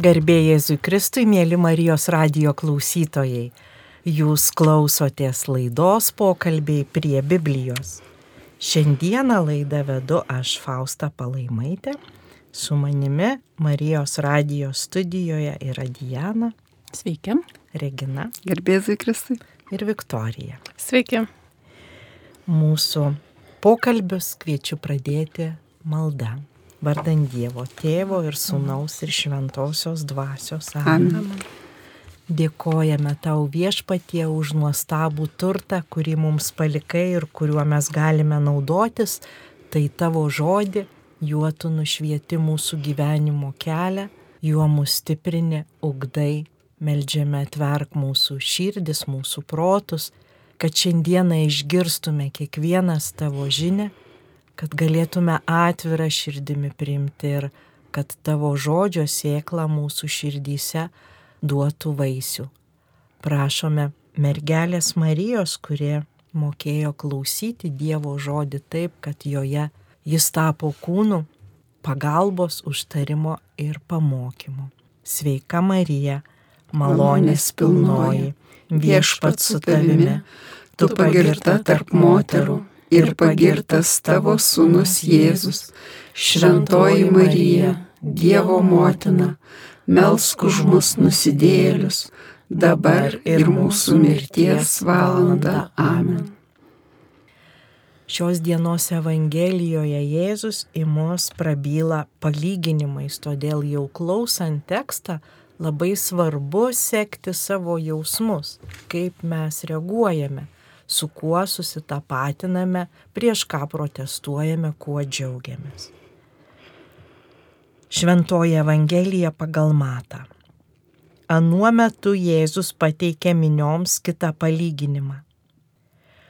Garbė Jėzui Kristui, mėly Marijos radio klausytojai. Jūs klausotės laidos pokalbiai prie Biblijos. Šiandieną laidą vedu aš Fausta Palaimaitė. Su manimi Marijos radio studijoje yra Diana. Sveiki. Regina. Garbėzui Kristui. Ir Viktorija. Sveiki. Mūsų pokalbius kviečiu pradėti maldą vardant Dievo tėvo ir sunaus ir šventosios dvasios. Amen. Amen. Dėkojame tau viešpatie už nuostabų turtą, kurį mums palikai ir kuriuo mes galime naudotis. Tai tavo žodį, juo tu nušvieti mūsų gyvenimo kelią, juo mus stiprini, ugdai, melžiame atverk mūsų širdis, mūsų protus, kad šiandieną išgirstume kiekvienas tavo žinę kad galėtume atvirą širdimi priimti ir kad tavo žodžio sėkla mūsų širdyse duotų vaisių. Prašome mergelės Marijos, kurie mokėjo klausyti Dievo žodį taip, kad joje jis tapo kūnu, pagalbos, užtarimo ir pamokymu. Sveika Marija, malonės pilnoji, viešpat su tavimi, tu pagirta tarp moterų ir pagirtas tavo sūnus Jėzus, šventoji Marija, Dievo motina, melsk už mus nusidėlius, dabar ir mūsų mirties valanda. Amen. Šios dienos Evangelijoje Jėzus į mus prabyla palyginimais, todėl jau klausant tekstą labai svarbu sekti savo jausmus, kaip mes reaguojame su kuo susitapatiname, prieš ką protestuojame, kuo džiaugiamės. Šventoji Evangelija pagal matą. Anuo metu Jėzus pateikė minioms kitą palyginimą.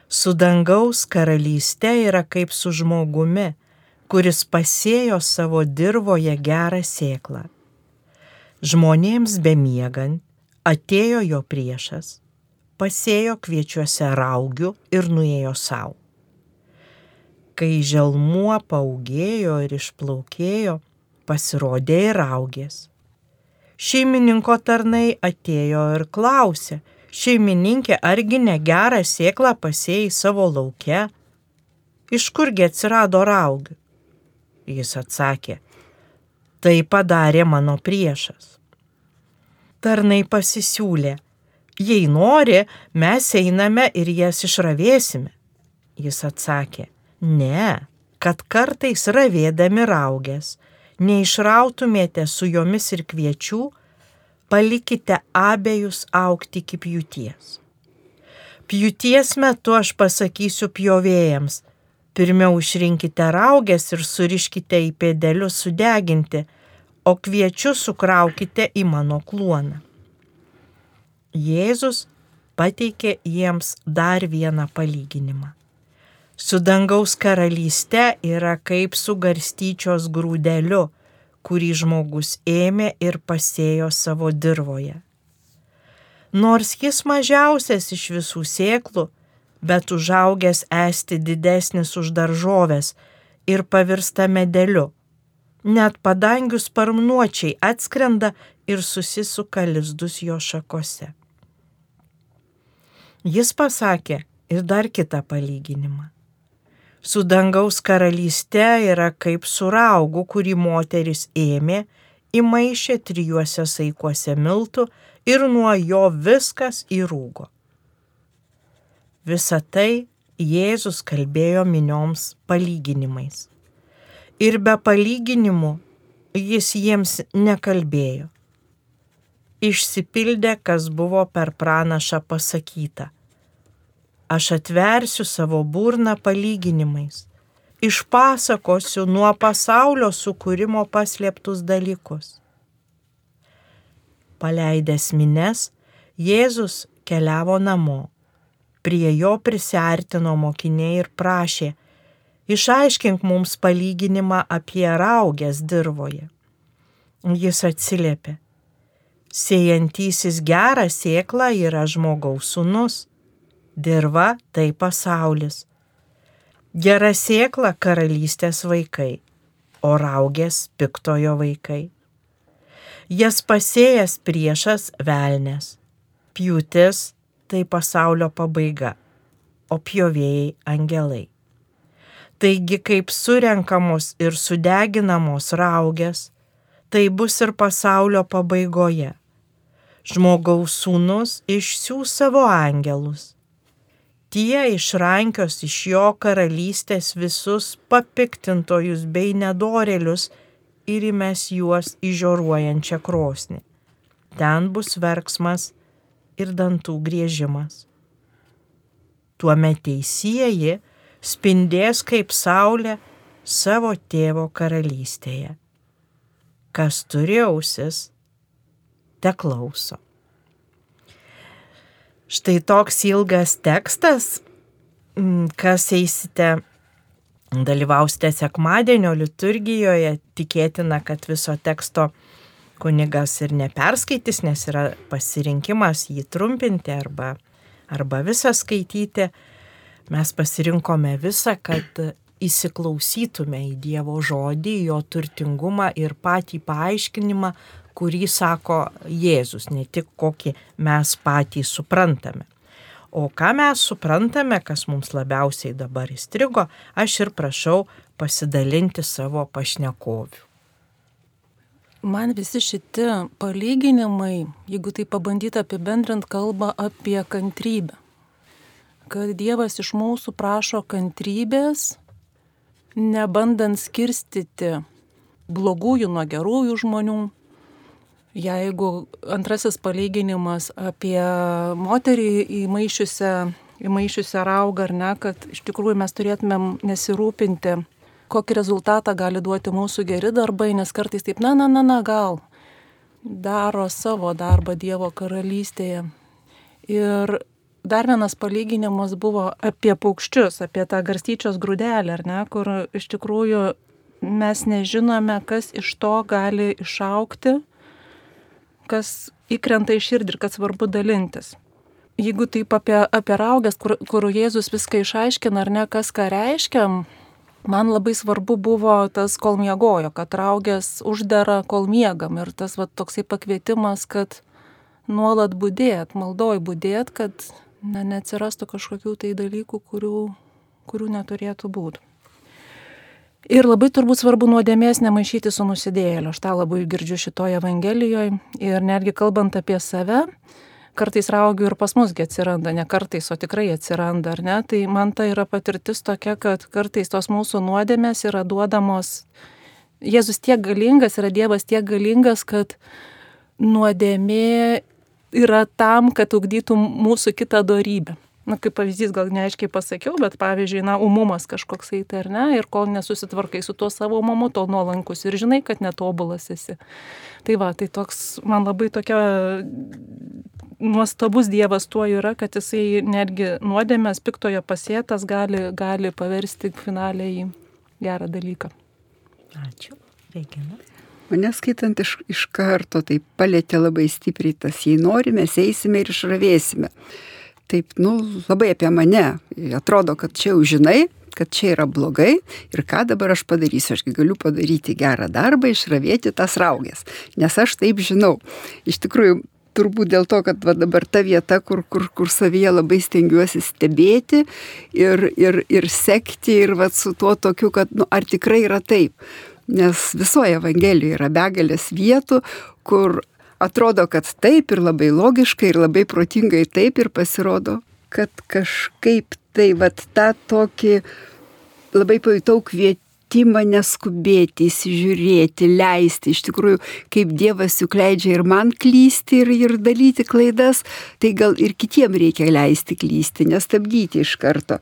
Su dangaus karalyste yra kaip su žmogumi, kuris pasėjo savo dirboje gerą sėklą. Žmonėms bemiegant atėjo jo priešas pasėjo kviečiuose raugių ir nuėjo savo. Kai želmuo paugėjo ir išplaukėjo, pasirodė ir raugės. Šeimininko tarnai atėjo ir klausė, šeimininkė, argi negerą sėklą pasėjai savo lauke? Iš kurgi atsirado raugių? Jis atsakė, tai padarė mano priešas. Tarnai pasisiūlė, Jei nori, mes einame ir jas išravėsime. Jis atsakė, ne, kad kartais ravėdami raugės, neišrautumėte su jomis ir kviečių, palikite abiejus aukti iki pjūties. Pjūties metu aš pasakysiu pjovėjams, pirmiau išrinkite raugės ir suriškite į pėdelius sudeginti, o kviečius sukraukite į mano kluoną. Jėzus pateikė jiems dar vieną palyginimą. Su dangaus karalyste yra kaip su garstyčios grūdeliu, kurį žmogus ėmė ir pasėjo savo dirboje. Nors jis mažiausias iš visų sėklų, bet užaugęs esti didesnis už daržovės ir pavirsta medeliu. Net padangių sparnuočiai atskrenda ir susisuka lizdus jo šakose. Jis pasakė ir dar kitą palyginimą. Su dangaus karalyste yra kaip su raugu, kurį moteris ėmė, įmaišė trijuose saikuose miltų ir nuo jo viskas įrūgo. Visą tai Jėzus kalbėjo minioms palyginimais. Ir be palyginimų jis jiems nekalbėjo išsipildė, kas buvo per pranašą pasakyta. Aš atversiu savo burną palyginimais, išpasakosiu nuo pasaulio sukūrimo paslėptus dalykus. Paleidęs mines, Jėzus keliavo namo. Prie jo prisartino mokiniai ir prašė, išaiškink mums palyginimą apie raugės dirboje. Jis atsiliepė, Sėjantysis gerą sėklą yra žmogaus sunus, dirba tai pasaulis. Gera sėkla karalystės vaikai, o raugės piktojo vaikai. jas pasėjęs priešas velnės. Pjūtis tai pasaulio pabaiga, o pjovėjai angelai. Taigi kaip surenkamos ir sudeginamos raugės, tai bus ir pasaulio pabaigoje. Žmogaus sūnus išsiūs savo angelus. Tie išrankios iš jo karalystės visus papiktintojus bei nedorelius ir įmes juos į žioruojančią krosnį. Ten bus verksmas ir dantų griežimas. Tuomet teisieji spindės kaip saulė savo tėvo karalystėje. Kas turi ausis, te klauso. Štai toks ilgas tekstas, kas eisite, dalyvausite sekmadienio liturgijoje, tikėtina, kad viso teksto kunigas ir neperskaitys, nes yra pasirinkimas jį trumpinti arba, arba visą skaityti. Mes pasirinkome visą, kad įsiklausytume į Dievo žodį, jo turtingumą ir patį paaiškinimą, kurį sako Jėzus, ne tik kokį mes patys suprantame. O ką mes suprantame, kas mums labiausiai dabar įstrigo, aš ir prašau pasidalinti savo pašnekovių man visi šiti palyginimai, jeigu tai pabandyti apibendrint, kalba apie kantrybę. Kad Dievas iš mūsų prašo kantrybės, nebandant skirstyti blogųjų nuo gerųjų žmonių. Jeigu antrasis palyginimas apie moterį įmaišiusią, įmaišiusią raugą ar ne, kad iš tikrųjų mes turėtumėm nesirūpinti kokį rezultatą gali duoti mūsų geri darbai, nes kartais taip, na, na, na, na, gal daro savo darbą Dievo karalystėje. Ir dar vienas palyginimas buvo apie paukščius, apie tą garstyčios grūdelį, ar ne, kur iš tikrųjų mes nežinome, kas iš to gali išaukti, kas įkrenta į širdį ir kad svarbu dalintis. Jeigu taip apie, apie raugės, kur, kur Jėzus viską išaiškina, ar ne, kas ką reiškia, man labai svarbu buvo tas, kol miegojo, kad raugės uždara, kol miegam. Ir tas va, toksai pakvietimas, kad nuolat būdėt, maldoj būdėt, kad na, neatsirastų kažkokių tai dalykų, kurių, kurių neturėtų būti. Ir labai turbūt svarbu nuodėmės nemaišyti su nusidėjėliu. Aš tą labai girdžiu šitoje Evangelijoje. Ir netgi kalbant apie save, kartais raugių ir pas musgi atsiranda, ne kartais, o tikrai atsiranda, ar ne? Tai man tai yra patirtis tokia, kad kartais tos mūsų nuodėmės yra duodamos, Jėzus tiek galingas, yra Dievas tiek galingas, kad nuodėmė yra tam, kad ugdytų mūsų kitą darybę. Na, kaip pavyzdys, gal neaiškiai pasakiau, bet pavyzdžiui, na, umumas kažkoks eiti ar ne, ir kol nesusitvarkai su tuo savo umumu, tol nuolankus ir žinai, kad netobulas esi. Tai va, tai toks, man labai tokia nuostabus Dievas tuo yra, kad jisai netgi nuodėmės piktojo pasėtas gali, gali paversti finaliai į gerą dalyką. Ačiū. Regina. Mane skaitant iš, iš karto tai palėtė labai stipriai tas, jei norime, eisime ir išravėsime. Taip, nu, labai apie mane. Atrodo, kad čia jau žinai, kad čia yra blogai ir ką dabar aš padarysiu. Ašgi galiu padaryti gerą darbą, išravėti tas raugės. Nes aš taip žinau. Iš tikrųjų, turbūt dėl to, kad va, dabar ta vieta, kur, kur, kur savyje labai stengiuosi stebėti ir, ir, ir sekti ir va, su tuo tokiu, kad nu, ar tikrai yra taip. Nes visoje Evangelijoje yra begalės vietų, kur atrodo, kad taip ir labai logiškai ir labai protingai taip ir pasirodo, kad kažkaip tai va tą tokį labai pajutau kvietimą kvietimą neskubėti, įsižiūrėti, leisti. Iš tikrųjų, kaip Dievas juk leidžia ir man klysti, ir, ir dalyti klaidas, tai gal ir kitiem reikia leisti klysti, nestabdyti iš karto.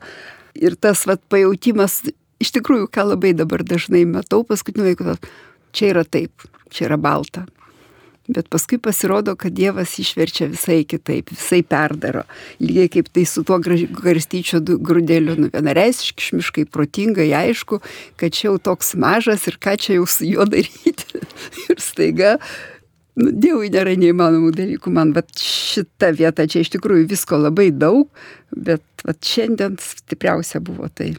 Ir tas vat, pajūtimas, iš tikrųjų, ką labai dabar dažnai matau paskutiniu laiku, čia yra taip, čia yra balta. Bet paskui pasirodo, kad Dievas išverčia visai kitaip, visai perdaro. Lygiai kaip tai su tuo garstyčio grūdėliu, nu vienareisiškai, protingai, aišku, kad čia jau toks mažas ir ką čia jau su juo daryti. ir staiga, nu, Dievui nėra neįmanomų dalykų, man, bet šita vieta čia iš tikrųjų visko labai daug, bet vat, šiandien stipriausia buvo tai.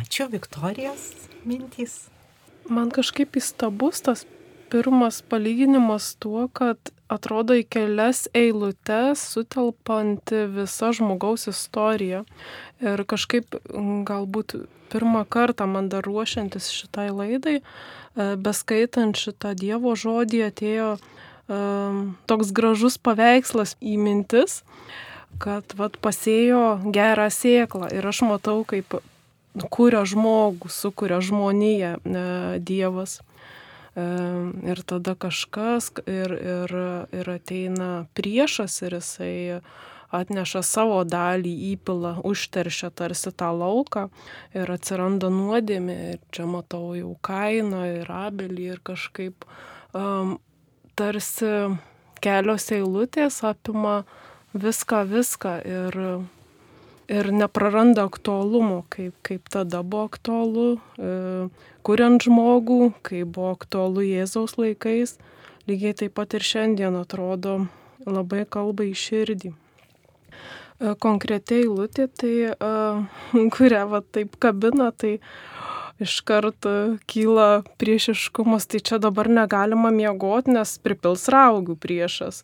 Ačiū, Viktorijos mintys. Man kažkaip įstabus tas pirmas palyginimas tuo, kad atrodo į kelias eilutes sutelpanti visa žmogaus istorija. Ir kažkaip galbūt pirmą kartą man dar ruošiantis šitai laidai, e, beskaitant šitą Dievo žodį atėjo um, toks gražus paveikslas į mintis, kad vat, pasėjo gerą sėklą ir aš matau, kaip kuria žmogų, sukuria žmoniją e, Dievas. Ir tada kažkas ir, ir, ir ateina priešas ir jisai atneša savo dalį įpilą, užteršia tarsi tą lauką ir atsiranda nuodėmė. Ir čia matau jau kainą ir abelį ir kažkaip um, tarsi kelios eilutės apima viską, viską ir, ir nepraranda aktualumo, kaip, kaip tada buvo aktualu, e, kuriant žmogų, kaip buvo aktualu Jėzaus laikais, lygiai taip pat ir šiandien atrodo labai kalba į širdį. E, konkretiai eilutė, tai, e, kurią va taip kabina, tai iškart kyla priešiškumas, tai čia dabar negalima miegoti, nes pripils raugių priešas.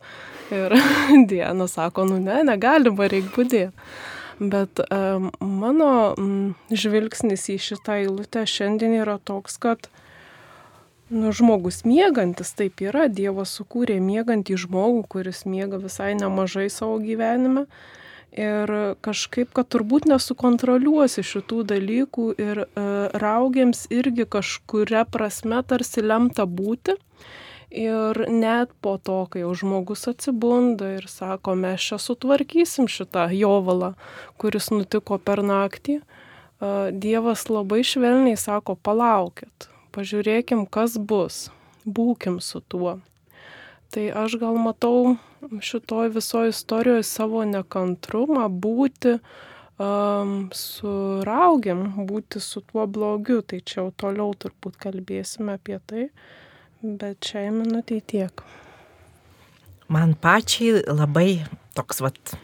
Ir Diena sako, nu ne, negalima, reikia būdėti. Bet um, mano um, žvilgsnis į šitą eilutę šiandien yra toks, kad nu, žmogus mėgantis, taip yra, Dievas sukūrė mėgantį žmogų, kuris miega visai nemažai savo gyvenime. Ir kažkaip, kad turbūt nesukontroliuosi šitų dalykų ir e, raugiams irgi kažkuria prasme tarsi lemta būti. Ir net po to, kai jau žmogus atsibunda ir sako, mes čia sutvarkysim šitą jovalą, kuris nutiko per naktį, Dievas labai švelniai sako, palaukit, pažiūrėkim, kas bus, būkim su tuo. Tai aš gal matau šitoj visoje istorijoje savo nekantrumą būti um, su raugiam, būti su tuo blogiu. Tai čia jau toliau turbūt kalbėsime apie tai, bet šiai minutė tiek. Man pačiai labai toks vat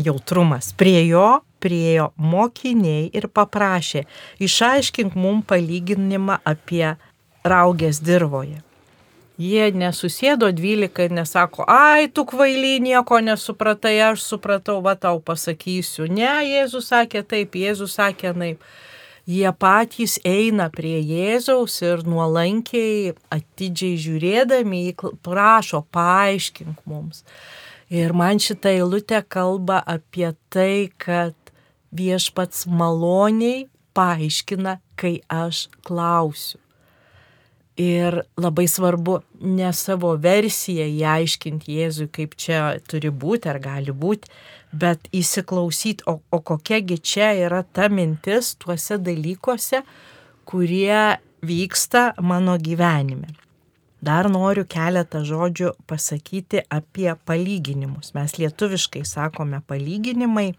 jautrumas. Prie jo priejo mokiniai ir paprašė, išaiškink mum palyginimą apie raugės dirboje. Jie nesusėdo 12 ir nesako, ai, tu kvaily nieko nesupratai, aš supratau, va tau pasakysiu. Ne, Jėzus sakė taip, Jėzus sakė naip. Jie patys eina prie Jėzaus ir nuolankiai, atidžiai žiūrėdami, prašo, paaiškink mums. Ir man šitą eilutę kalba apie tai, kad viešpats maloniai paaiškina, kai aš klausiu. Ir labai svarbu ne savo versiją įaiškinti Jėzui, kaip čia turi būti ar gali būti, bet įsiklausyti, o, o kokiagi čia yra ta mintis tuose dalykuose, kurie vyksta mano gyvenime. Dar noriu keletą žodžių pasakyti apie palyginimus. Mes lietuviškai sakome palyginimai,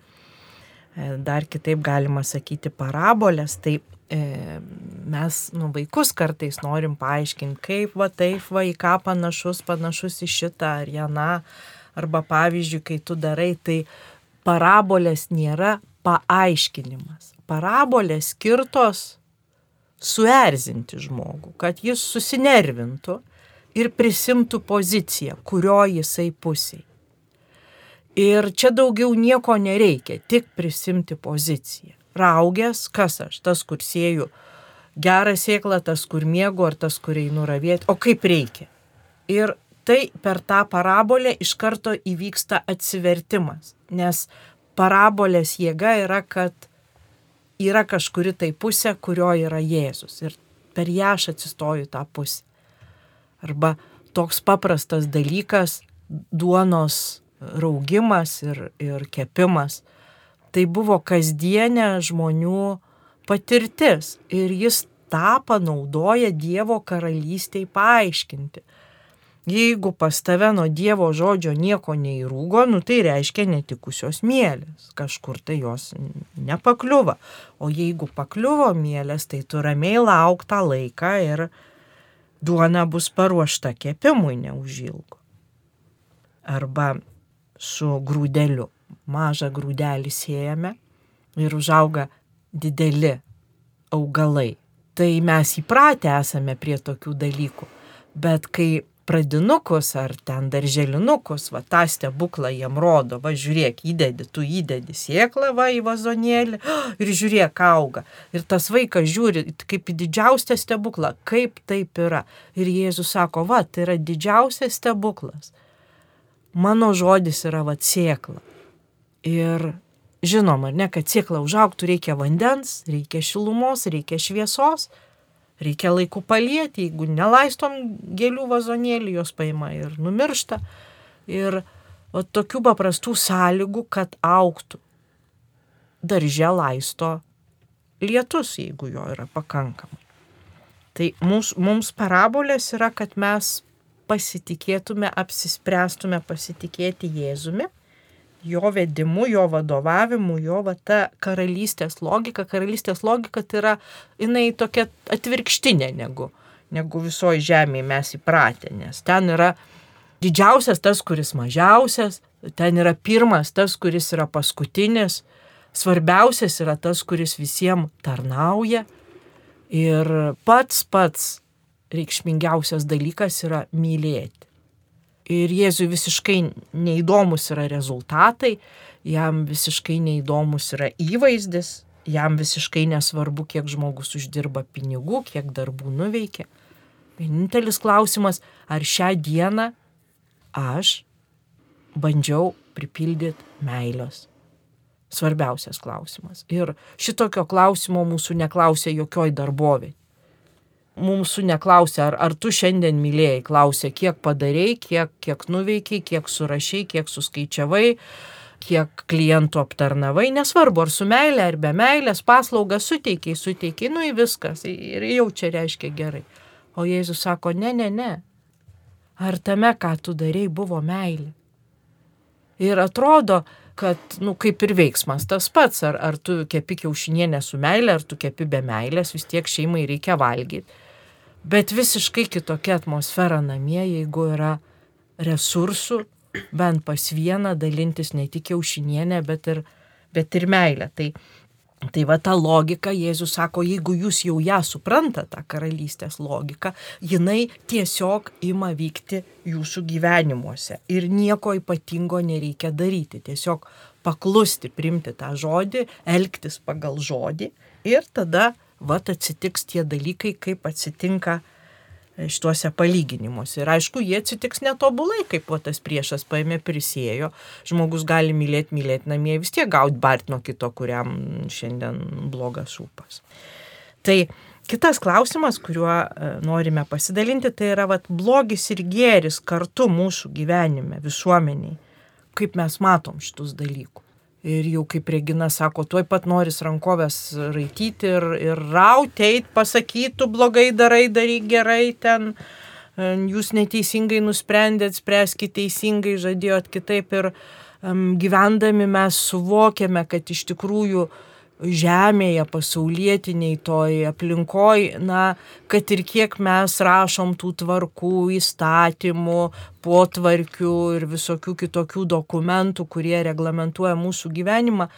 dar kitaip galima sakyti parabolės. Tai E, mes, nu, vaikus kartais norim paaiškinti, kaip va taip, va į ką panašus, panašus į šitą ar janą, arba pavyzdžiui, kai tu darai, tai parabolės nėra paaiškinimas. Parabolės skirtos suerzinti žmogų, kad jis susinervintų ir prisimtų poziciją, kurio jisai pusiai. Ir čia daugiau nieko nereikia, tik prisimti poziciją raugęs, kas aš, tas, kur sėjau gerą sėklą, tas, kur mėgo, ar tas, kur einu ravėti, o kaip reikia. Ir tai per tą parabolę iš karto įvyksta atsivertimas, nes parabolės jėga yra, kad yra kažkuri tai pusė, kurio yra Jėzus ir per ją aš atsistoju tą pusę. Arba toks paprastas dalykas - duonos raugimas ir, ir kepimas tai buvo kasdienė žmonių patirtis ir jis tą panaudoja Dievo karalystiai paaiškinti. Jeigu pas tave nuo Dievo žodžio nieko neįrūgo, nu tai reiškia netikusios mėlės, kažkur tai jos nepakliuva. O jeigu pakliuvo mėlės, tai tu ramiai lauk tą laiką ir duona bus paruošta kepimui neužilgo. Arba su grūdeliu mažą grūdelį siejame ir užauga dideli augalai. Tai mes įpratę esame prie tokių dalykų. Bet kai pradinukus ar ten darželinukus, va tą stebuklą jiem rodo, va žiūrėk, įdedi, tu įdedi sieklą va į vazonėlį ir žiūrėk, auga. Ir tas vaikas žiūri kaip į didžiausią stebuklą, kaip taip yra. Ir Jėzus sako, va, tai yra didžiausias stebuklas. Mano žodis yra va siekla. Ir žinoma, ne, kad siekla užauktų reikia vandens, reikia šilumos, reikia šviesos reikia laiku palieti, jeigu nelaistom gėlių vazonėlį, jos paima ir numiršta. Ir o, tokių paprastų sąlygų, kad auktų. Darže laisto lietus, jeigu jo yra pakankamai. Tai mums, mums parabolės yra, kad mes pasitikėtume, apsispręstume pasitikėti Jėzumi jo vedimu, jo vadovavimu, jo va ta karalystės logika. Karalystės logika tai yra, jinai tokia atvirkštinė negu, negu visoji žemėje mes įpratę, nes ten yra didžiausias tas, kuris mažiausias, ten yra pirmas tas, kuris yra paskutinis, svarbiausias yra tas, kuris visiems tarnauja ir pats pats reikšmingiausias dalykas yra mylėti ir Jėzui visiškai neįdomus yra rezultatai, jam visiškai neįdomus yra įvaizdis, jam visiškai nesvarbu, kiek žmogus uždirba pinigų, kiek darbų nuveikia. Vienintelis klausimas, ar šią dieną aš bandžiau pripildyti meilės. Svarbiausias klausimas. Ir šitokio klausimo mūsų neklausė jokioj darbovė mūsų neklausia, ar, ar tu šiandien mylėjai, klausia, kiek padarėjai, kiek, kiek nuveikiai, kiek surašiai, kiek suskaičiavai, kiek klientų aptarnavai, nesvarbu, ar su meilė, ar be meilės, paslaugą suteikiai, suteikiai, nu į viskas ir jau čia reiškia gerai. O Jėzus sako, ne, ne, ne. Ar tame, ką tu darėjai, buvo meilė? Ir atrodo, kad, nu, kaip ir veiksmas tas pats, ar, ar tu kepi kiaušinienę su meilė, ar tu kepi be meilės, vis tiek šeimai reikia valgyti. Bet visiškai kitokia atmosfera namie, jeigu yra resursų, bent pas vieną dalintis ne tik kiaušinienę, bet ir, bet ir meilę. Tai Tai va ta logika, Jėzus sako, jeigu jūs jau ją suprantate, tą karalystės logiką, jinai tiesiog ima vykti jūsų gyvenimuose ir nieko ypatingo nereikia daryti. Tiesiog paklusti, primti tą žodį, elgtis pagal žodį ir tada va atsitiks tie dalykai, kaip atsitinka šituose palyginimuose. Ir aišku, jie atsitiks netobulai, kaip po tas priešas paėmė prisėjo. Žmogus gali mylėti, mylėti namie, vis tiek gauti bart nuo kito, kuriam šiandien blogas ūpas. Tai kitas klausimas, kuriuo e, norime pasidalinti, tai yra vat, blogis ir gėris kartu mūsų gyvenime, visuomeniai. Kaip mes matom šitus dalykus. Ir jau kaip Regina sako, tuoj pat noris rankovės raityti ir, ir rauti, eit, pasakytų, blogai darai, daryk gerai ten, e, jūs neteisingai nusprendėt, spręskite teisingai, žadėjot kitaip ir um, gyvendami mes suvokėme, kad iš tikrųjų uh, žemėje, pasaulietiniai toj aplinkoj, na, kad ir kiek mes rašom tų tvarkų, įstatymų, potvarkių ir visokių kitokių dokumentų, kurie reglamentuoja mūsų gyvenimą,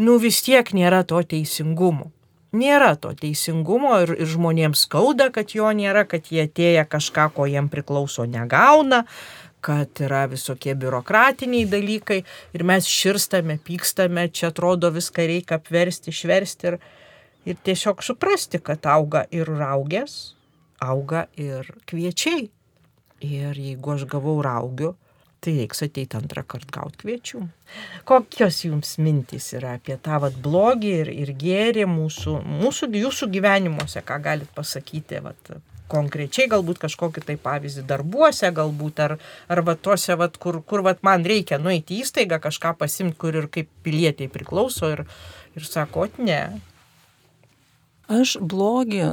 nu vis tiek nėra to teisingumo. Nėra to teisingumo ir, ir žmonėms skauda, kad jo nėra, kad jie atėję kažką, ko jiem priklauso, negauna, kad yra visokie biurokratiniai dalykai ir mes širstame, pykstame, čia atrodo viską reikia apversti, išversti ir, ir tiesiog suprasti, kad auga ir raugės, auga ir kviečiai. Ir jeigu aš gavau raugių, tai reiks ateiti antrą kartą gauti kviečių. Kokios jums mintys yra apie tą vat, blogį ir, ir gėrį mūsų, mūsų, jūsų gyvenimuose, ką galit pasakyti vat, konkrečiai galbūt kažkokį tai pavyzdį darbuose, galbūt ar, ar va tuose, va, kur, kur va, man reikia nueiti į įstaigą, kažką pasimti, kur ir kaip pilietiai priklauso ir, ir sakot, ne. Aš blogį,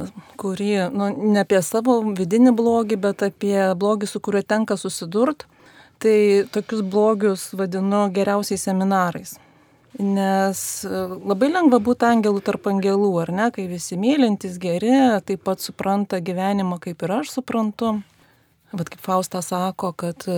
kurį, nu, ne apie savo vidinį blogį, bet apie blogį, su kuriuo tenka susidurti, tai tokius blogius vadinu geriausiais seminarais. Nes e, labai lengva būti angelų tarp angelų, ar ne, kai visi mylintis geri, taip pat supranta gyvenimą, kaip ir aš suprantu. Bet kaip Fausta sako, kad e,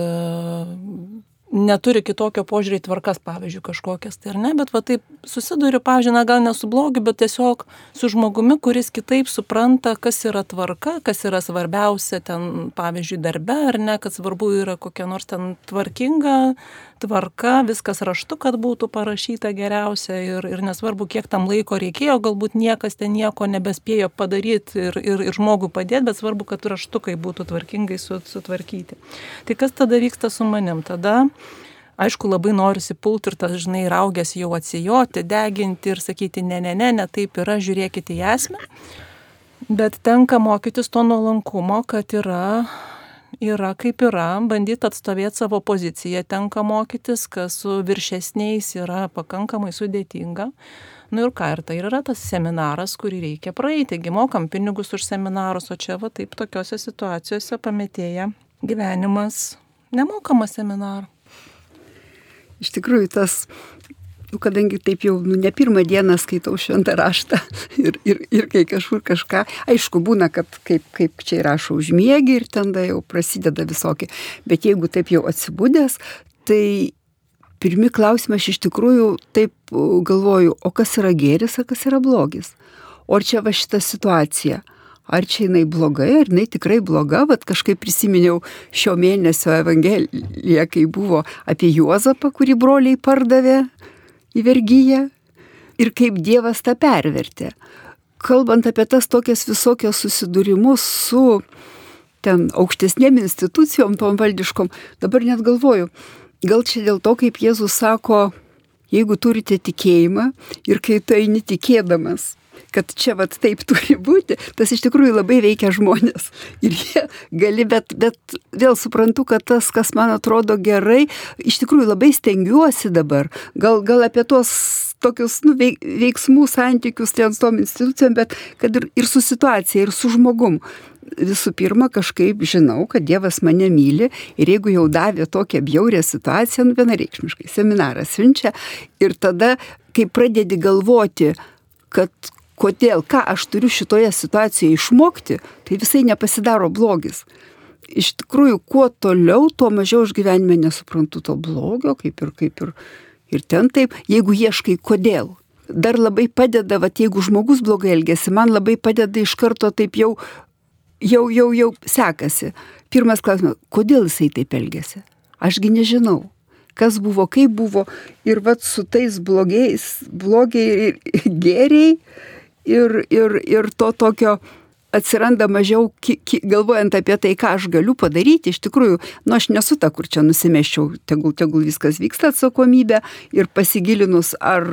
neturi kitokio požiūrį į tvarkas, pavyzdžiui, kažkokias, tai ar ne, bet va taip susiduriu, pavyzdžiui, na, gal ne su blogiu, bet tiesiog su žmogumi, kuris kitaip supranta, kas yra tvarka, kas yra svarbiausia ten, pavyzdžiui, darbe, ar ne, kad svarbu yra kokia nors ten tvarkinga tvarka, viskas raštu, kad būtų parašyta geriausia ir, ir nesvarbu, kiek tam laiko reikėjo, galbūt niekas ten nieko nebespėjo padaryti ir, ir, ir žmogui padėti, bet svarbu, kad raštukai būtų tvarkingai sutvarkyti. Tai kas tada vyksta su manim? Tada aišku, labai norisi pult ir tas, žinai, raugęs jau atsijoti, deginti ir sakyti, ne, ne, ne, ne, taip yra, žiūrėkite į esmę. Bet tenka mokytis to nuolankumo, kad yra yra kaip yra, bandyti atstovėti savo poziciją tenka mokytis, kas su viršesniais yra pakankamai sudėtinga. Nu ir ką, ir tai yra tas seminaras, kurį reikia praeiti. Taigi mokam pinigus už seminarus, o čia va taip tokiuose situacijose pametėja gyvenimas nemokamas seminarą. Iš tikrųjų, tas nu, kadangi taip jau nu, ne pirmą dieną skaitau šventą raštą ir, ir, ir kai kažkur kažką, aišku, būna, kad kaip, kaip čia rašo užmiegi ir ten jau prasideda visokie, bet jeigu taip jau atsibūdęs, tai pirmi klausimai aš iš tikrųjų taip galvoju, o kas yra gėris, o kas yra blogis. O čia va šita situacija? Ar čia jinai blogai, ar jinai tikrai bloga, bet kažkaip prisiminiau šio mėnesio evangeliją, kai buvo apie Juozapą, kurį broliai pardavė į vergyją ir kaip Dievas tą pervertė. Kalbant apie tas tokias visokias susidūrimus su ten aukštesnėm institucijom, tom valdiškom, dabar net galvoju, gal čia dėl to, kaip Jėzus sako, jeigu turite tikėjimą ir kai tu eini tikėdamas, kad čia vat taip turi būti, tas iš tikrųjų labai veikia žmonės. Ir jie gali, bet, bet vėl suprantu, kad tas, kas man atrodo gerai, iš tikrųjų labai stengiuosi dabar. Gal, gal apie tuos tokius nu, veiksmų santykius ten su tom institucijom, bet kad ir, ir su situacija, ir su žmogum visų pirma, kažkaip žinau, kad Dievas mane myli ir jeigu jau davė tokią bjaurę situaciją, nu vienareikšmiškai, seminarą siunčia ir tada, kai pradedi galvoti, kad kodėl, ką aš turiu šitoje situacijoje išmokti, tai visai nepasidaro blogis. Iš tikrųjų, kuo toliau, tuo mažiau aš gyvenime nesuprantu to blogio, kaip ir, kaip ir, ir ten taip, jeigu ieškai kodėl. Dar labai padeda, va, jeigu žmogus blogai elgesi, man labai padeda iš karto taip jau, jau, jau, jau sekasi. Pirmas klausimas, kodėl jisai taip elgesi? Ašgi nežinau kas buvo, kaip buvo. Ir vad su tais blogiais, blogiai ir gėriai, ir, ir, ir to tokio atsiranda mažiau, ki, ki, galvojant apie tai, ką aš galiu padaryti, iš tikrųjų, nu aš nesu ta, kur čia nusimeščiau, tegul, tegul viskas vyksta atsakomybė ir pasigilinus, ar,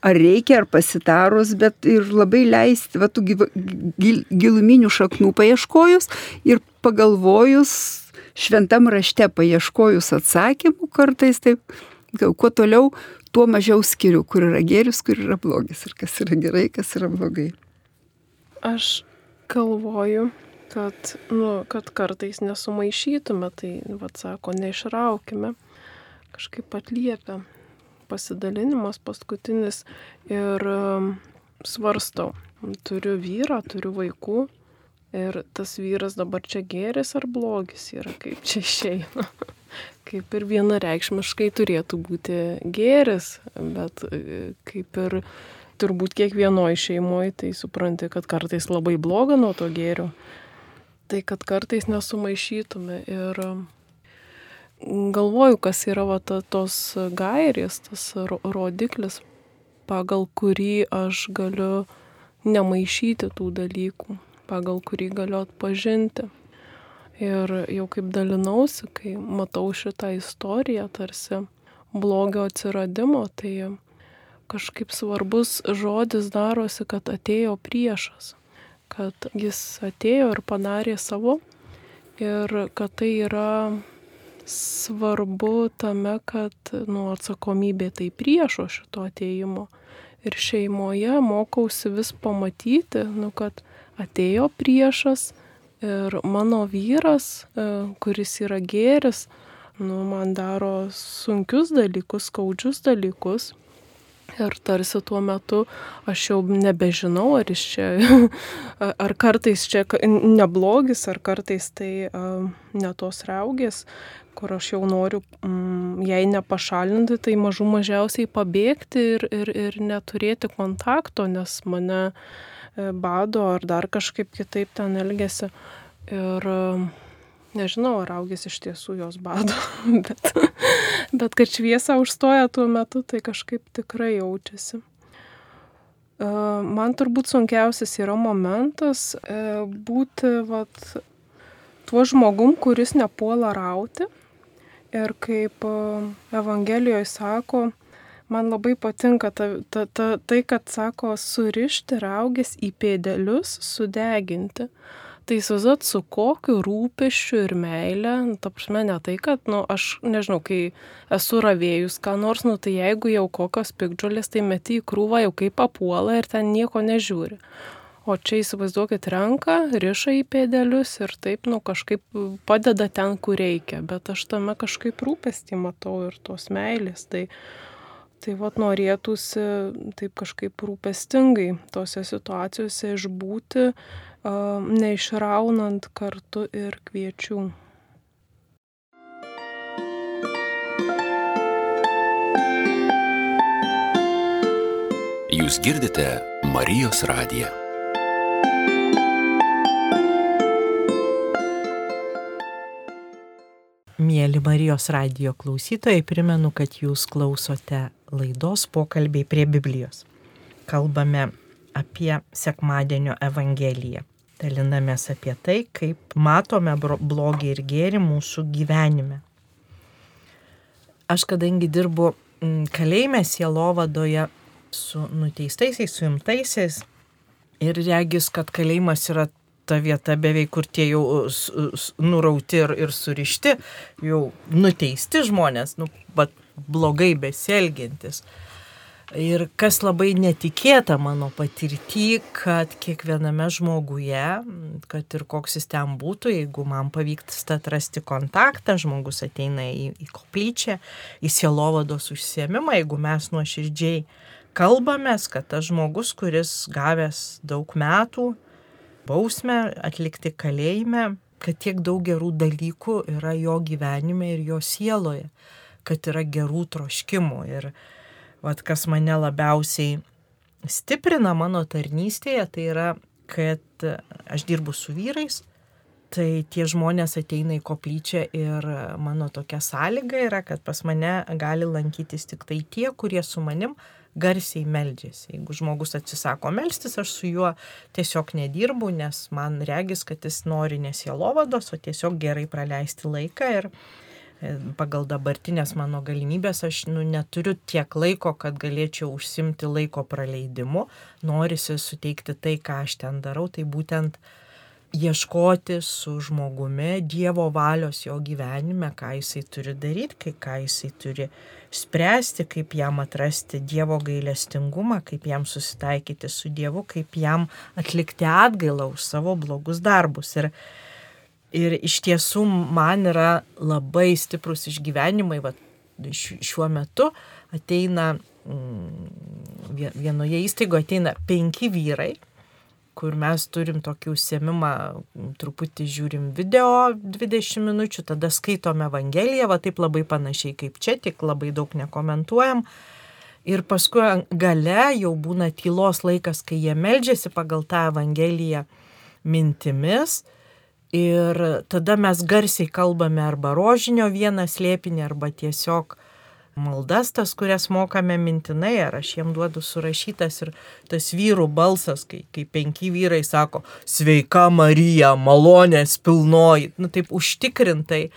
ar reikia, ar pasitarus, bet ir labai leisti, va, tų gil, giluminių šaknų paieškojus ir pagalvojus, šventam rašte paieškojus atsakymų kartais taip, kuo toliau, tuo mažiau skiriu, kur yra gėris, kur yra blogis ir kas yra gerai, kas yra blogai. Aš galvoju, kad, nu, kad kartais nesumaišytume, tai, vad sako, neišraukime, kažkaip atliepia pasidalinimas paskutinis ir um, svarstau, turiu vyrą, turiu vaikų ir tas vyras dabar čia geris ar blogis yra, kaip čia išeina. kaip ir vienareikšmiškai turėtų būti gėris, bet e, kaip ir turbūt kiekvienoje šeimoje tai supranti, kad kartais labai bloga nuo to gėrio. Tai kad kartais nesumaišytume ir galvoju, kas yra va, ta, tos gairės, tas rodiklis, pagal kurį aš galiu nemaišyti tų dalykų, pagal kurį galiu atpažinti. Ir jau kaip dalinausi, kai matau šitą istoriją tarsi blogio atsiradimo, tai kažkaip svarbus žodis darosi, kad atėjo priešas, kad jis atėjo ir padarė savo ir kad tai yra svarbu tame, kad nu, atsakomybė tai priešo šito ateimo. Ir šeimoje mokausi vis pamatyti, nu, kad atėjo priešas, Ir mano vyras, e, kuris yra gėris, nu, man daro sunkius dalykus, skaudžius dalykus. Ir tarsi tuo metu aš jau nebežinau, ar iš čia, ar kartais čia neblogis, ar kartais tai uh, ne tos raugės, kur aš jau noriu, mm, jei nepašalinti, tai mažų mažiausiai pabėgti ir, ir, ir neturėti kontakto, nes mane e, bado ar dar kažkaip kitaip ten elgesi. Ir uh, Nežinau, ar augis iš tiesų jos bado, bet, bet kad šviesa užstoja tuo metu, tai kažkaip tikrai jaučiasi. E, man turbūt sunkiausias yra momentas e, būti vat, tuo žmogum, kuris nepuola rauti. Ir kaip e, Evangelijoje sako, man labai patinka ta, ta, ta, tai, kad sako surišti raugės į pėdelius, sudeginti. Tai įsivaizduot, su kokiu rūpešiu ir meile, nu, ta prasme, ne tai, kad, nu, aš nežinau, kai esu ravėjus, ką nors, nu, tai jeigu jau kokios pikdžiulės, tai meti į krūvą jau kaip papuola ir ten nieko nežiūri. O čia įsivaizduokit ranką, riša į pėdelius ir taip, nu, kažkaip padeda ten, kur reikia. Bet aš tame kažkaip rūpestį matau ir tos meilės. Tai, tai vad norėtųsi taip kažkaip rūpestingai tose situacijose išbūti neišraunant kartu ir kviečių. Jūs girdite Marijos radiją. Mėly Marijos radijo klausytojai, primenu, kad jūs klausote laidos pokalbiai prie Biblijos. Kalbame apie sekmadienio Evangeliją dalinamės apie tai, kaip matome blogį ir gėrį mūsų gyvenime. Aš kadangi dirbu kalėjime sielovadoje su nuteistaisiais, suimtaisiais ir regis, kad kalėjimas yra ta vieta beveik, kur tie jau nurauti ir, ir surišti, jau nuteisti žmonės, nu, bet blogai besielgintis. Ir kas labai netikėta mano patirtį, kad kiekviename žmoguje, kad ir koks jis ten būtų, jeigu man pavyksta atrasti kontaktą, žmogus ateina į, į koplyčią, į sielovados užsiemimą, jeigu mes nuoširdžiai kalbamės, kad tas žmogus, kuris gavęs daug metų bausmę atlikti kalėjime, kad tiek daug gerų dalykų yra jo gyvenime ir jo sieloje, kad yra gerų troškimų. Ir, Vat kas mane labiausiai stiprina mano tarnystėje, tai yra, kad aš dirbu su vyrais, tai tie žmonės ateina į koplyčią ir mano tokia sąlyga yra, kad pas mane gali lankytis tik tai tie, kurie su manim garsiai meldžiasi. Jeigu žmogus atsisako melstis, aš su juo tiesiog nedirbu, nes man regis, kad jis nori nesielovados, o tiesiog gerai praleisti laiką ir pagal dabartinės mano galimybės aš nu, neturiu tiek laiko, kad galėčiau užsimti laiko praleidimu. Norisi suteikti tai, ką aš ten darau, tai būtent ieškoti su žmogumi Dievo valios jo gyvenime, ką jisai turi daryti, ką jisai turi spręsti, kaip jam atrasti Dievo gailestingumą, kaip jam susitaikyti su Dievu, kaip jam atlikti atgailą už savo blogus darbus. Ir Ir iš tiesų man yra labai stiprus išgyvenimai, va, šiuo metu ateina, mm, vienoje įstaigoje ateina penki vyrai, kur mes turim tokį užsiemimą, truputį žiūrim video 20 minučių, tada skaitom Evangeliją, va taip labai panašiai kaip čia, tik labai daug nekomentuojam. Ir paskui gale jau būna tylos laikas, kai jie meldžiasi pagal tą Evangeliją mintimis Ir tada mes garsiai kalbame arba rožinio vieną slėpinį, arba tiesiog maldas tas, kurias mokame mintinai, ar aš jiem duodu surašytas ir tas vyrų balsas, kai, kai penki vyrai sako, sveika Marija, malonės pilnoji, nu taip užtikrintai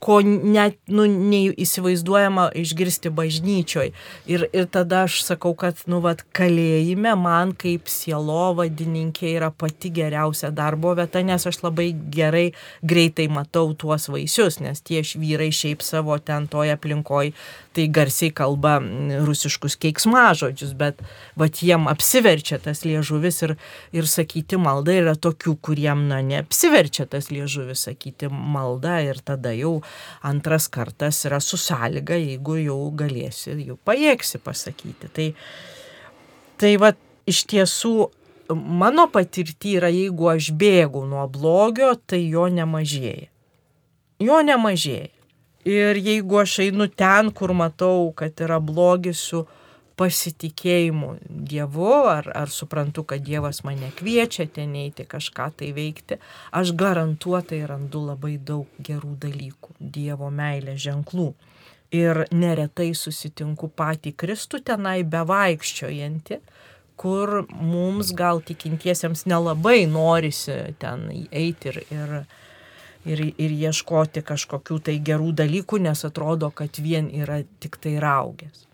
ko net nu, neįsivaizduojama išgirsti bažnyčioj. Ir, ir tada aš sakau, kad, nu, vad, kalėjime man kaip sielovadininkė yra pati geriausia darbo vieta, nes aš labai gerai, greitai matau tuos vaisius, nes tie vyrai šiaip savo ten toje aplinkoje tai garsiai kalba rusiškus keiksmažodžius, bet vat jiem apsiverčia tas liežuvis ir, ir sakyti maldą yra tokių, kuriem, na, neapsiverčia tas liežuvis sakyti maldą ir tada jau antras kartas yra su sąlyga, jeigu jau galėsi, jau pajėgsi pasakyti. Tai, tai va, iš tiesų, mano patirti yra, jeigu aš bėgu nuo blogio, tai jo nemažėja. Jo nemažėja. Ir jeigu aš einu ten, kur matau, kad yra blogis su pasitikėjimu Dievu, ar, ar suprantu, kad Dievas mane kviečia ten eiti kažką tai veikti, aš garantuotai randu labai daug gerų dalykų, Dievo meilės ženklų. Ir neretai susitinku patį Kristų tenai bevaikščiojantį, kur mums gal tikintiesiems nelabai norisi ten eiti ir, ir, ir, ir ieškoti kažkokių tai gerų dalykų, nes atrodo, kad vien yra tik tai raugės.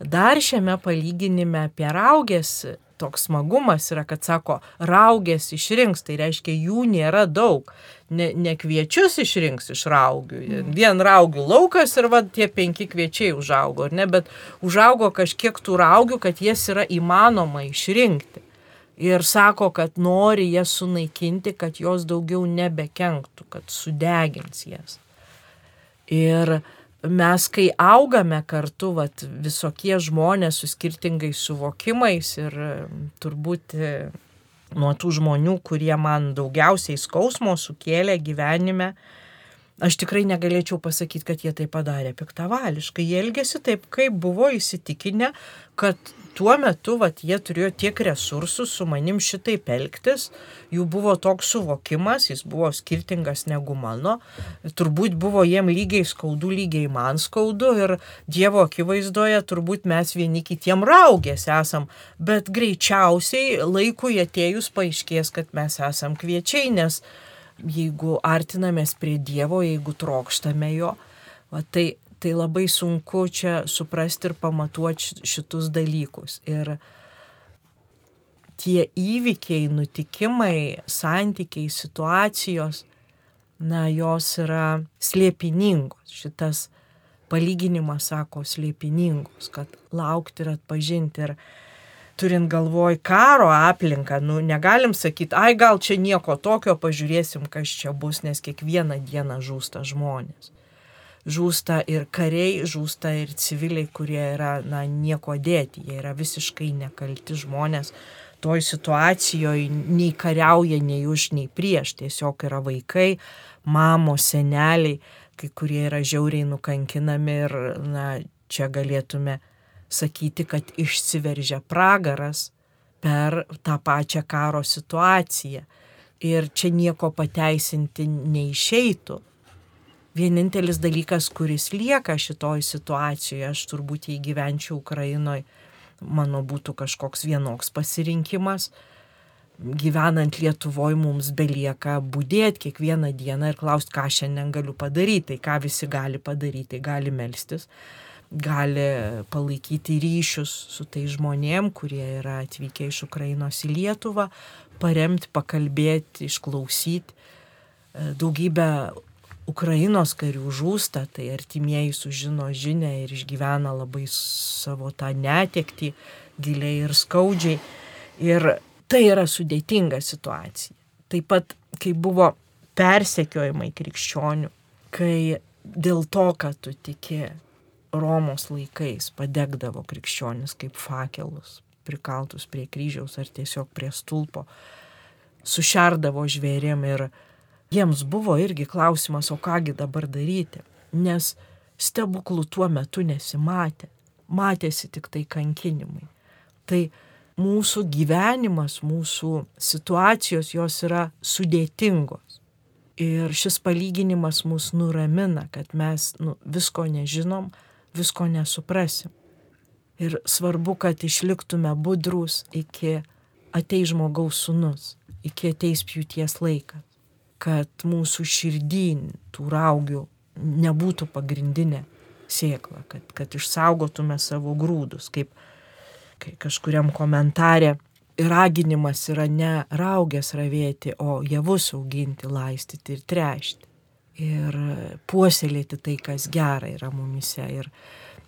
Dar šiame palyginime apie raugės toks smagumas yra, kad sako, raugės išrinks, tai reiškia, jų nėra daug. Ne, ne kviečius išrinks iš raugių. Vien raugių laukas ir va tie penki kviečiai užaugo, ne, bet užaugo kažkiek tų raugių, kad jas yra įmanoma išrinkti. Ir sako, kad nori jas sunaikinti, kad jos daugiau nebekenktų, kad sudegins jas. Ir mes, kai augame kartu, vat, visokie žmonės su skirtingais suvokimais ir turbūt nuo tų žmonių, kurie man daugiausiai skausmo sukėlė gyvenime, aš tikrai negalėčiau pasakyti, kad jie tai padarė piktavališkai. Jie elgėsi taip, kaip buvo įsitikinę, kad tuo metu vat, jie turėjo tiek resursų su manim šitaip elgtis, jų buvo toks suvokimas, jis buvo skirtingas negu mano, turbūt buvo jiem lygiai skaudu, lygiai man skaudu ir Dievo akivaizdoje turbūt mes vieni kitiem raugės esam, bet greičiausiai laikui atėjus paaiškės, kad mes esam kviečiai, nes jeigu artinamės prie Dievo, jeigu trokštame jo, va, tai tai labai sunku čia suprasti ir pamatuoti šitus dalykus. Ir tie įvykiai, nutikimai, santykiai, situacijos, na, jos yra slėpiningos. Šitas palyginimas sako slėpiningos, kad laukti ir atpažinti. Ir turint galvoj karo aplinką, nu, negalim sakyti, ai gal čia nieko tokio, pažiūrėsim, kas čia bus, nes kiekvieną dieną žūsta žmonės. Žūsta ir kariai, žūsta ir civiliai, kurie yra, na, nieko dėti, jie yra visiškai nekalti žmonės. Toj situacijoje nei kariauja nei už, nei prieš, tiesiog yra vaikai, mamos, seneliai, kai kurie yra žiauriai nukankinami ir, na, čia galėtume sakyti, kad išsiveržia pragaras per tą pačią karo situaciją. Ir čia nieko pateisinti neišeitų vienintelis dalykas, kuris lieka šitoj situacijoje, aš turbūt jei gyvenčiau Ukrainoje, mano būtų kažkoks vienoks pasirinkimas. Gyvenant Lietuvoje mums belieka būdėti kiekvieną dieną ir klausti, ką šiandien galiu padaryti. Tai ką visi gali padaryti, gali melstis, gali palaikyti ryšius su tai žmonėm, kurie yra atvykę iš Ukrainos į Lietuvą, paremti, pakalbėti, išklausyti. Daugybę Ukrainos karių žūsta, tai artimieji sužino žinę ir išgyvena labai savo tą netekti giliai ir skaudžiai. Ir tai yra sudėtinga situacija. Taip pat, kai buvo persekiojimai krikščionių, kai dėl to, kad tu tiki Romos laikais padegdavo krikščionis kaip fakelus, prikaltus prie kryžiaus ar tiesiog prie stulpo, sušerdavo žvėrim ir jiems buvo irgi klausimas, o kągi dabar daryti, nes stebuklų tuo metu nesimatė, matėsi tik tai kankinimai. Tai mūsų gyvenimas, mūsų situacijos jos yra sudėtingos. Ir šis palyginimas mus nuramina, kad mes nu, visko nežinom, visko nesuprasim. Ir svarbu, kad išliktume budrus iki ateis žmogaus sunus, iki ateis pjūties laikas kad mūsų širdyn tų raugių nebūtų pagrindinė sėkla, kad, kad išsaugotume savo grūdus, kaip kai kažkuriam komentarė raginimas yra ne raugės ravėti, o javus auginti, laistyti ir trešti. Ir puoselėti tai, kas gera yra mumise. Ir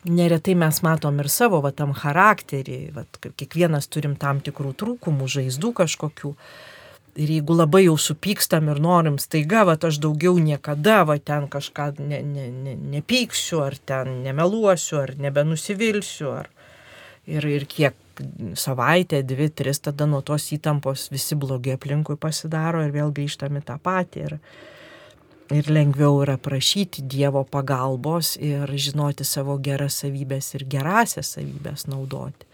neretai mes matom ir savo va, tam charakterį, va, kiekvienas turim tam tikrų trūkumų, žaizdų kažkokių, Ir jeigu labai jau supykstam ir norim staiga, va aš daugiau niekada, va ten kažką ne, ne, ne, nepyksiu, ar ten nemeluosiu, ar nebenusivilsiu, ar ir, ir kiek savaitę, dvi, tris, tada nuo tos įtampos visi blogi aplinkui pasidaro ir vėl grįžtami tą patį. Ir, ir lengviau yra prašyti Dievo pagalbos ir žinoti savo geras savybės ir gerasias savybės naudoti.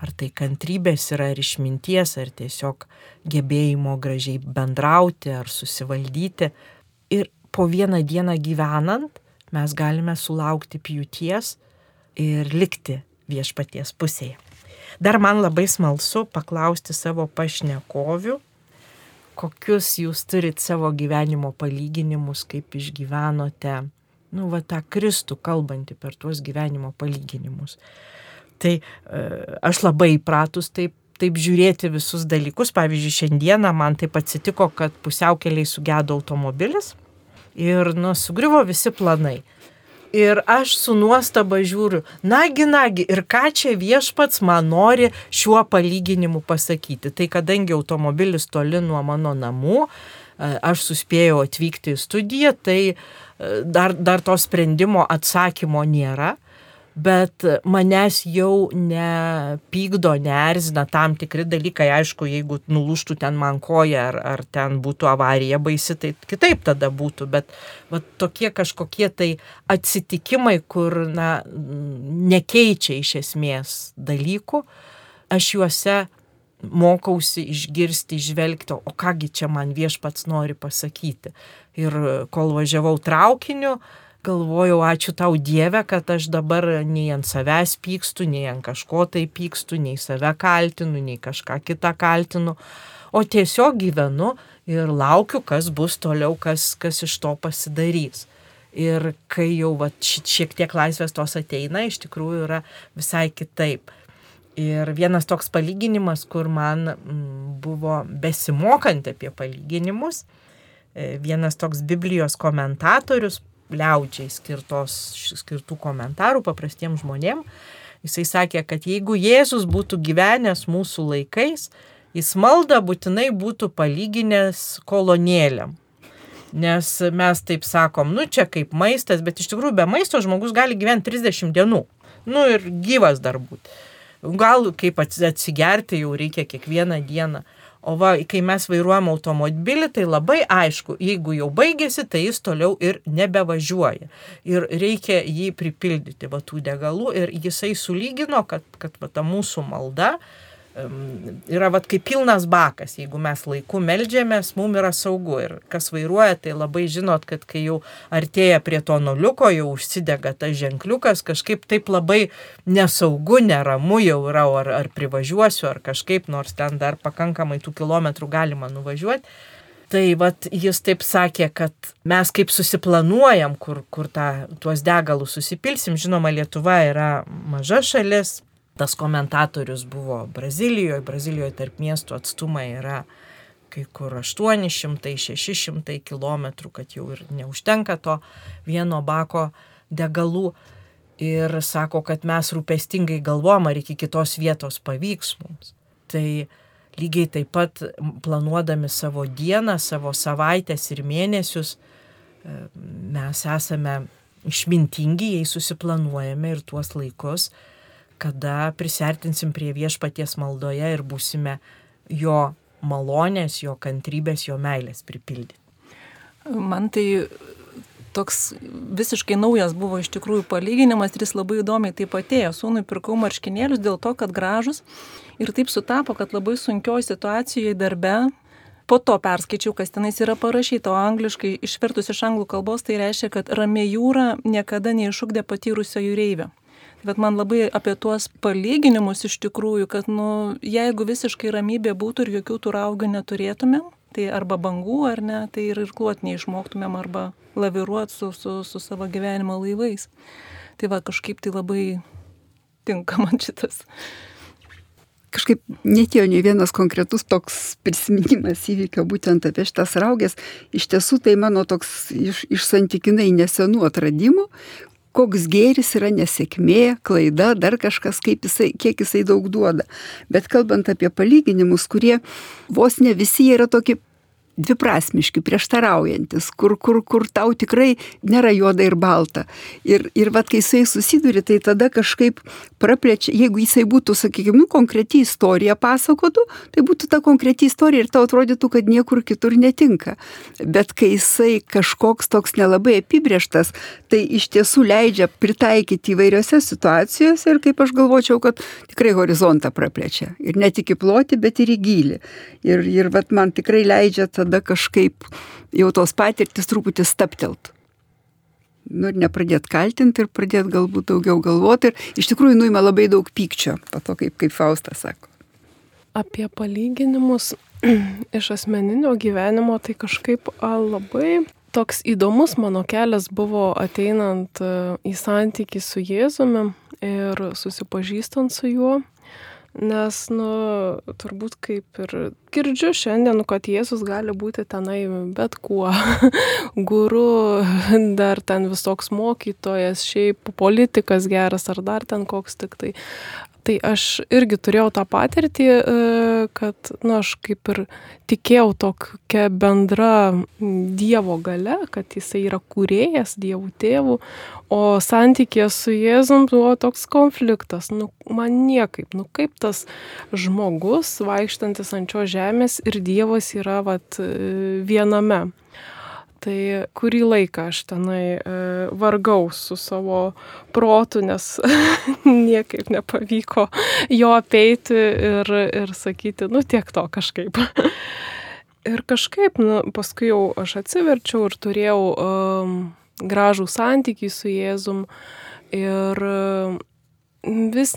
Ar tai kantrybės yra, ar išminties, ar tiesiog gebėjimo gražiai bendrauti, ar susivaldyti. Ir po vieną dieną gyvenant mes galime sulaukti pjūties ir likti viešpaties pusėje. Dar man labai smalsu paklausti savo pašnekovių, kokius jūs turit savo gyvenimo palyginimus, kaip išgyvenote, nu, va tą Kristų kalbantį per tuos gyvenimo palyginimus. Tai e, aš labai įpratus taip, taip žiūrėti visus dalykus. Pavyzdžiui, šiandieną man taip atsitiko, kad pusiaukeliai sugedo automobilis ir nu, sugriuvo visi planai. Ir aš su nuostaba žiūriu, nagi, nagi, ir ką čia viešpats man nori šiuo palyginimu pasakyti. Tai kadangi automobilis toli nuo mano namų, e, aš suspėjau atvykti į studiją, tai e, dar, dar to sprendimo atsakymo nėra bet manęs jau nepykdo, neerzina tam tikri dalykai. Aišku, jeigu nulūštų ten man koja ar, ar ten būtų avarija baisi, tai kitaip tada būtų. Bet va, tokie kažkokie tai atsitikimai, kur na, nekeičia iš esmės dalykų, aš juose mokausi išgirsti, išvelgti, o kągi čia man viešpats nori pasakyti. Ir kol važiavau traukiniu, galvojau, ačiū tau Dieve, kad aš dabar nei ant savęs pykstu, nei ant kažko tai pykstu, nei save kaltinu, nei kažką kitą kaltinu, o tiesiog gyvenu ir laukiu, kas bus toliau, kas, kas iš to pasidarys. Ir kai jau va, šiek tiek laisvės tos ateina, iš tikrųjų yra visai kitaip. Ir vienas toks palyginimas, kur man buvo besimokant apie palyginimus, e, vienas toks Biblijos komentatorius liaudžiai skirtos, skirtų komentarų paprastiems žmonėms. Jisai sakė, kad jeigu Jėzus būtų gyvenęs mūsų laikais, jis maldą būtinai būtų palyginęs kolonėlėm. Nes mes taip sakom, nu čia kaip maistas, bet iš tikrųjų be maisto žmogus gali gyventi 30 dienų. Nu ir gyvas dar būti. Gal kaip atsigerti jau reikia kiekvieną dieną. O va, kai mes vairuojam automobilį, tai labai aišku, jeigu jau baigėsi, tai jis toliau ir nebevažiuoja. Ir reikia jį pripildyti va tų degalų ir jisai sulygino, kad, kad va, ta mūsų malda, yra vat, kaip pilnas bakas, jeigu mes laiku melžiamės, mums yra saugu. Ir kas vairuoja, tai labai žinot, kad kai jau artėja prie to nuliuko, jau užsidega tas ženkliukas, kažkaip taip labai nesaugu, neramu jau yra, ar, ar privažiuosiu, ar kažkaip, nors ten dar pakankamai tų kilometrų galima nuvažiuoti. Tai vat, jis taip sakė, kad mes kaip susiplanuojam, kur, kur tą, tuos degalus susipilsim. Žinoma, Lietuva yra maža šalis, tas komentatorius buvo Brazilijoje, Brazilijoje tarp miestų atstumai yra kai kur 800-600 km, kad jau ir neužtenka to vieno bako degalų. Ir sako, kad mes rūpestingai galvom, ar iki kitos vietos pavyks mums. Tai lygiai taip pat planuodami savo dieną, savo savaitės ir mėnesius, e, mes esame išmintingi, jei susiplanuojame ir tuos laikus, kada prisertinsim prie viešpaties maldoje ir būsime jo malonės, jo kantrybės, jo meilės pripildyti. Man tai toks visiškai naujas buvo iš tikrųjų palyginimas ir jis labai įdomiai taip atėjo. Sūnui pirkau marškinėlius dėl to, kad gražus ir taip sutapo, kad labai sunkioje situacijoje darbe. Po to perskaičiau, kas tenais yra parašyta, o angliškai išvertus iš anglų kalbos tai reiškia, kad ramė jūra niekada neišugdė patyrusio jūreivio. Bet man labai apie tuos palyginimus iš tikrųjų, kad nu, jeigu visiškai ramybė būtų ir jokių tų raugių neturėtumėm, tai arba bangų ar ne, tai ir irkluot neišmoktumėm arba laviruot su, su, su savo gyvenimo laivais. Tai va kažkaip tai labai tinka man šitas. Kažkaip netėjo ne vienas konkretus toks prisiminimas įvykio būtent apie šitas raugės. Iš tiesų tai mano toks iš, iš santykinai nesenų atradimų, koks gėris yra nesėkmė, klaida, dar kažkas, jisai, kiek jisai daug duoda. Bet kalbant apie palyginimus, kurie vos ne visi yra tokie dviprasmiški, prieštaraujantis, kur, kur, kur tau tikrai nėra juoda ir balta. Ir, ir vad, kai jisai susiduri, tai tada kažkaip praplečia, jeigu jisai būtų, sakykime, nu, konkreti istorija pasakotų, tai būtų ta konkreti istorija ir tau atrodytų, kad niekur kitur netinka. Bet kai jisai kažkoks toks nelabai apibrieštas, tai iš tiesų leidžia pritaikyti įvairiose situacijose ir kaip aš galvočiau, kad tikrai horizontą praplečia. Ir ne tik į plotį, bet ir į gilį. Ir, ir vat, man tikrai leidžia tada tada kažkaip jau tos patirtis truputį staptelt. Nu ir nepradėt kaltinti ir pradėt galbūt daugiau galvoti ir iš tikrųjų nuima labai daug pykčio, po to kaip, kaip Faustas sako. Apie palyginimus iš asmeninio gyvenimo tai kažkaip labai toks įdomus mano kelias buvo ateinant į santykį su Jėzumi ir susipažįstant su juo. Nes, nu, turbūt kaip ir girdžiu šiandien, nu, kad Jėzus gali būti tenai bet kuo. Guru, dar ten visoks mokytojas, šiaip politikas geras ar dar ten koks tik tai. Tai aš irgi turėjau tą patirtį, e, kad, na, nu, aš kaip ir tikėjau tokia bendra Dievo gale, kad jisai yra kūrėjas, Dievų tėvų, o santykė su Jėzum buvo toks konfliktas. Nu, man niekaip, nu kaip tas žmogus vaikštantis ant šio žemės ir Dievas yra vat, e, viename. Tai kurį laiką aš tenai e, vargau su savo protu, nes niekaip nepavyko jo apeiti ir, ir sakyti, nu tiek to kažkaip. ir kažkaip, nu, paskui jau aš atsiverčiau ir turėjau um, gražų santykį su Jėzum ir vis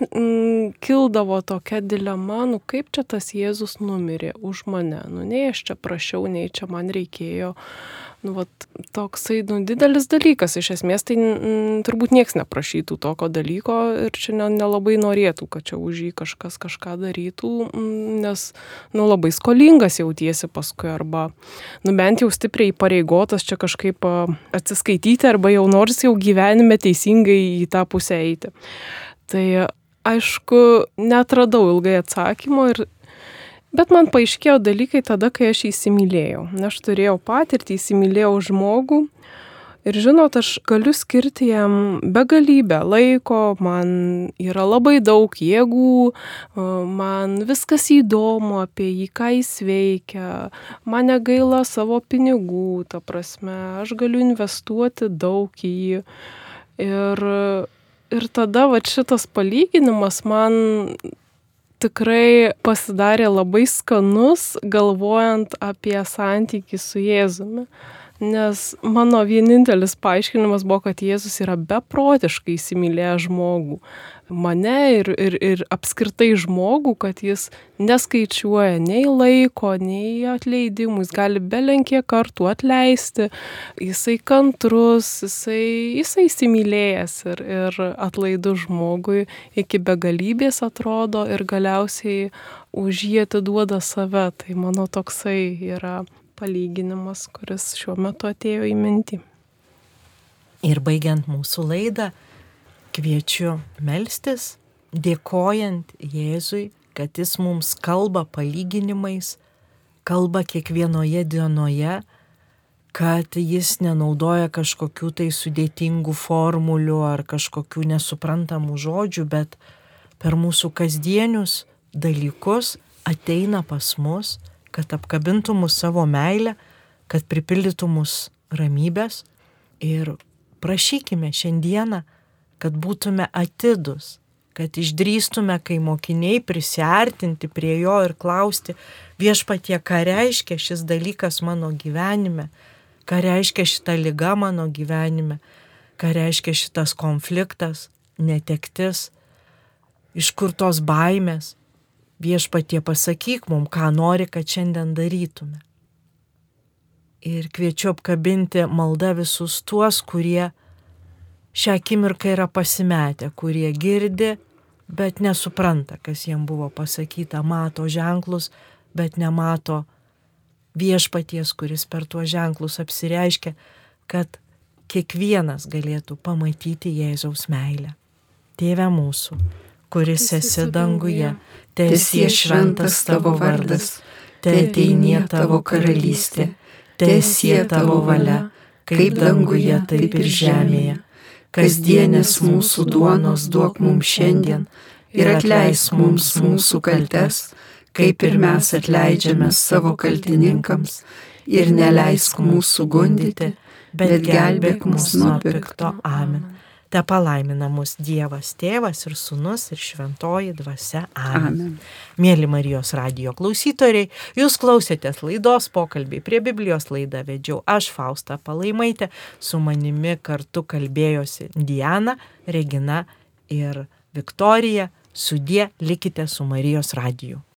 kildavo tokia dilema, nu kaip čia tas Jėzus numirė už mane, nu nei aš čia prašiau, nei čia man reikėjo. Nu, vat, toksai nu, didelis dalykas, iš esmės tai mm, turbūt niekas neprašytų tokio dalyko ir čia nelabai ne norėtų, kad čia už jį kažkas kažką darytų, mm, nes nu, labai skolingas jautiesi paskui arba nu, bent jau stipriai pareigotas čia kažkaip atsiskaityti arba jau nors jau gyvenime teisingai į tą pusę eiti. Tai aišku, netradau ilgai atsakymo ir Bet man paaiškėjo dalykai tada, kai aš įsimylėjau. Aš turėjau patirtį, įsimylėjau žmogų ir žinot, aš galiu skirti jam begalybę laiko, man yra labai daug jėgų, man viskas įdomu apie jį, ką jis veikia, man negaila savo pinigų, ta prasme, aš galiu investuoti daug į jį. Ir ir tada va šitas palyginimas man tikrai pasidarė labai skanus, galvojant apie santykį su Jėzumi. Nes mano vienintelis paaiškinimas buvo, kad Jėzus yra beprotiškai įsimylėjęs žmogų. Mane ir, ir, ir apskritai žmogų, kad jis neskaičiuoja nei laiko, nei atleidimų, jis gali belenkie kartų atleisti, jisai kantrus, jisai, jisai įsimylėjęs ir, ir atlaidų žmogui iki begalybės atrodo ir galiausiai už jį atiduoda save. Tai mano toksai yra palyginimas, kuris šiuo metu atėjo į mintį. Ir baigiant mūsų laidą, kviečiu melstis, dėkojant Jėzui, kad jis mums kalba palyginimais, kalba kiekvienoje dienoje, kad jis nenaudoja kažkokių tai sudėtingų formulių ar kažkokių nesuprantamų žodžių, bet per mūsų kasdienius dalykus ateina pas mus, kad apkabintų mus savo meilę, kad pripildytų mus ramybės. Ir prašykime šiandieną, kad būtume atidus, kad išdrįstume, kai mokiniai prisartinti prie jo ir klausti viešpatie, ką reiškia šis dalykas mano gyvenime, ką reiškia šita lyga mano gyvenime, ką reiškia šitas konfliktas, netektis, iš kur tos baimės. Viešpatie pasakyk mum, ką nori, kad šiandien darytume. Ir kviečiu apkabinti maldą visus tuos, kurie šią akimirką yra pasimetę, kurie girdi, bet nesupranta, kas jiem buvo pasakyta, mato ženklus, bet nemato viešpaties, kuris per tuos ženklus apsireiškia, kad kiekvienas galėtų pamatyti Jėzaus meilę. Tėve mūsų, kuris esi danguje, teesie šventas tavo vardas, te ateinie tavo karalystė, teesie tavo valia, kaip danguje, taip ir žemėje. Kasdienės mūsų duonos duok mums šiandien. ir atleisk mums mūsų kaltes, kaip ir mes atleidžiame savo kaltininkams, ir neleisk mūsų gundyti, bet gelbėk mus nuo pikto. Amen. Te palaimina mus Dievas Tėvas ir Sūnus ir Šventoji Dvasia. Amen. Amen. Mėly Marijos radio klausytojai, jūs klausėtės laidos pokalbiai prie Biblijos laidą vedžiau aš Fausta Palaimaitė, su manimi kartu kalbėjosi Diana, Regina ir Viktorija. Sudie likite su Marijos radiju.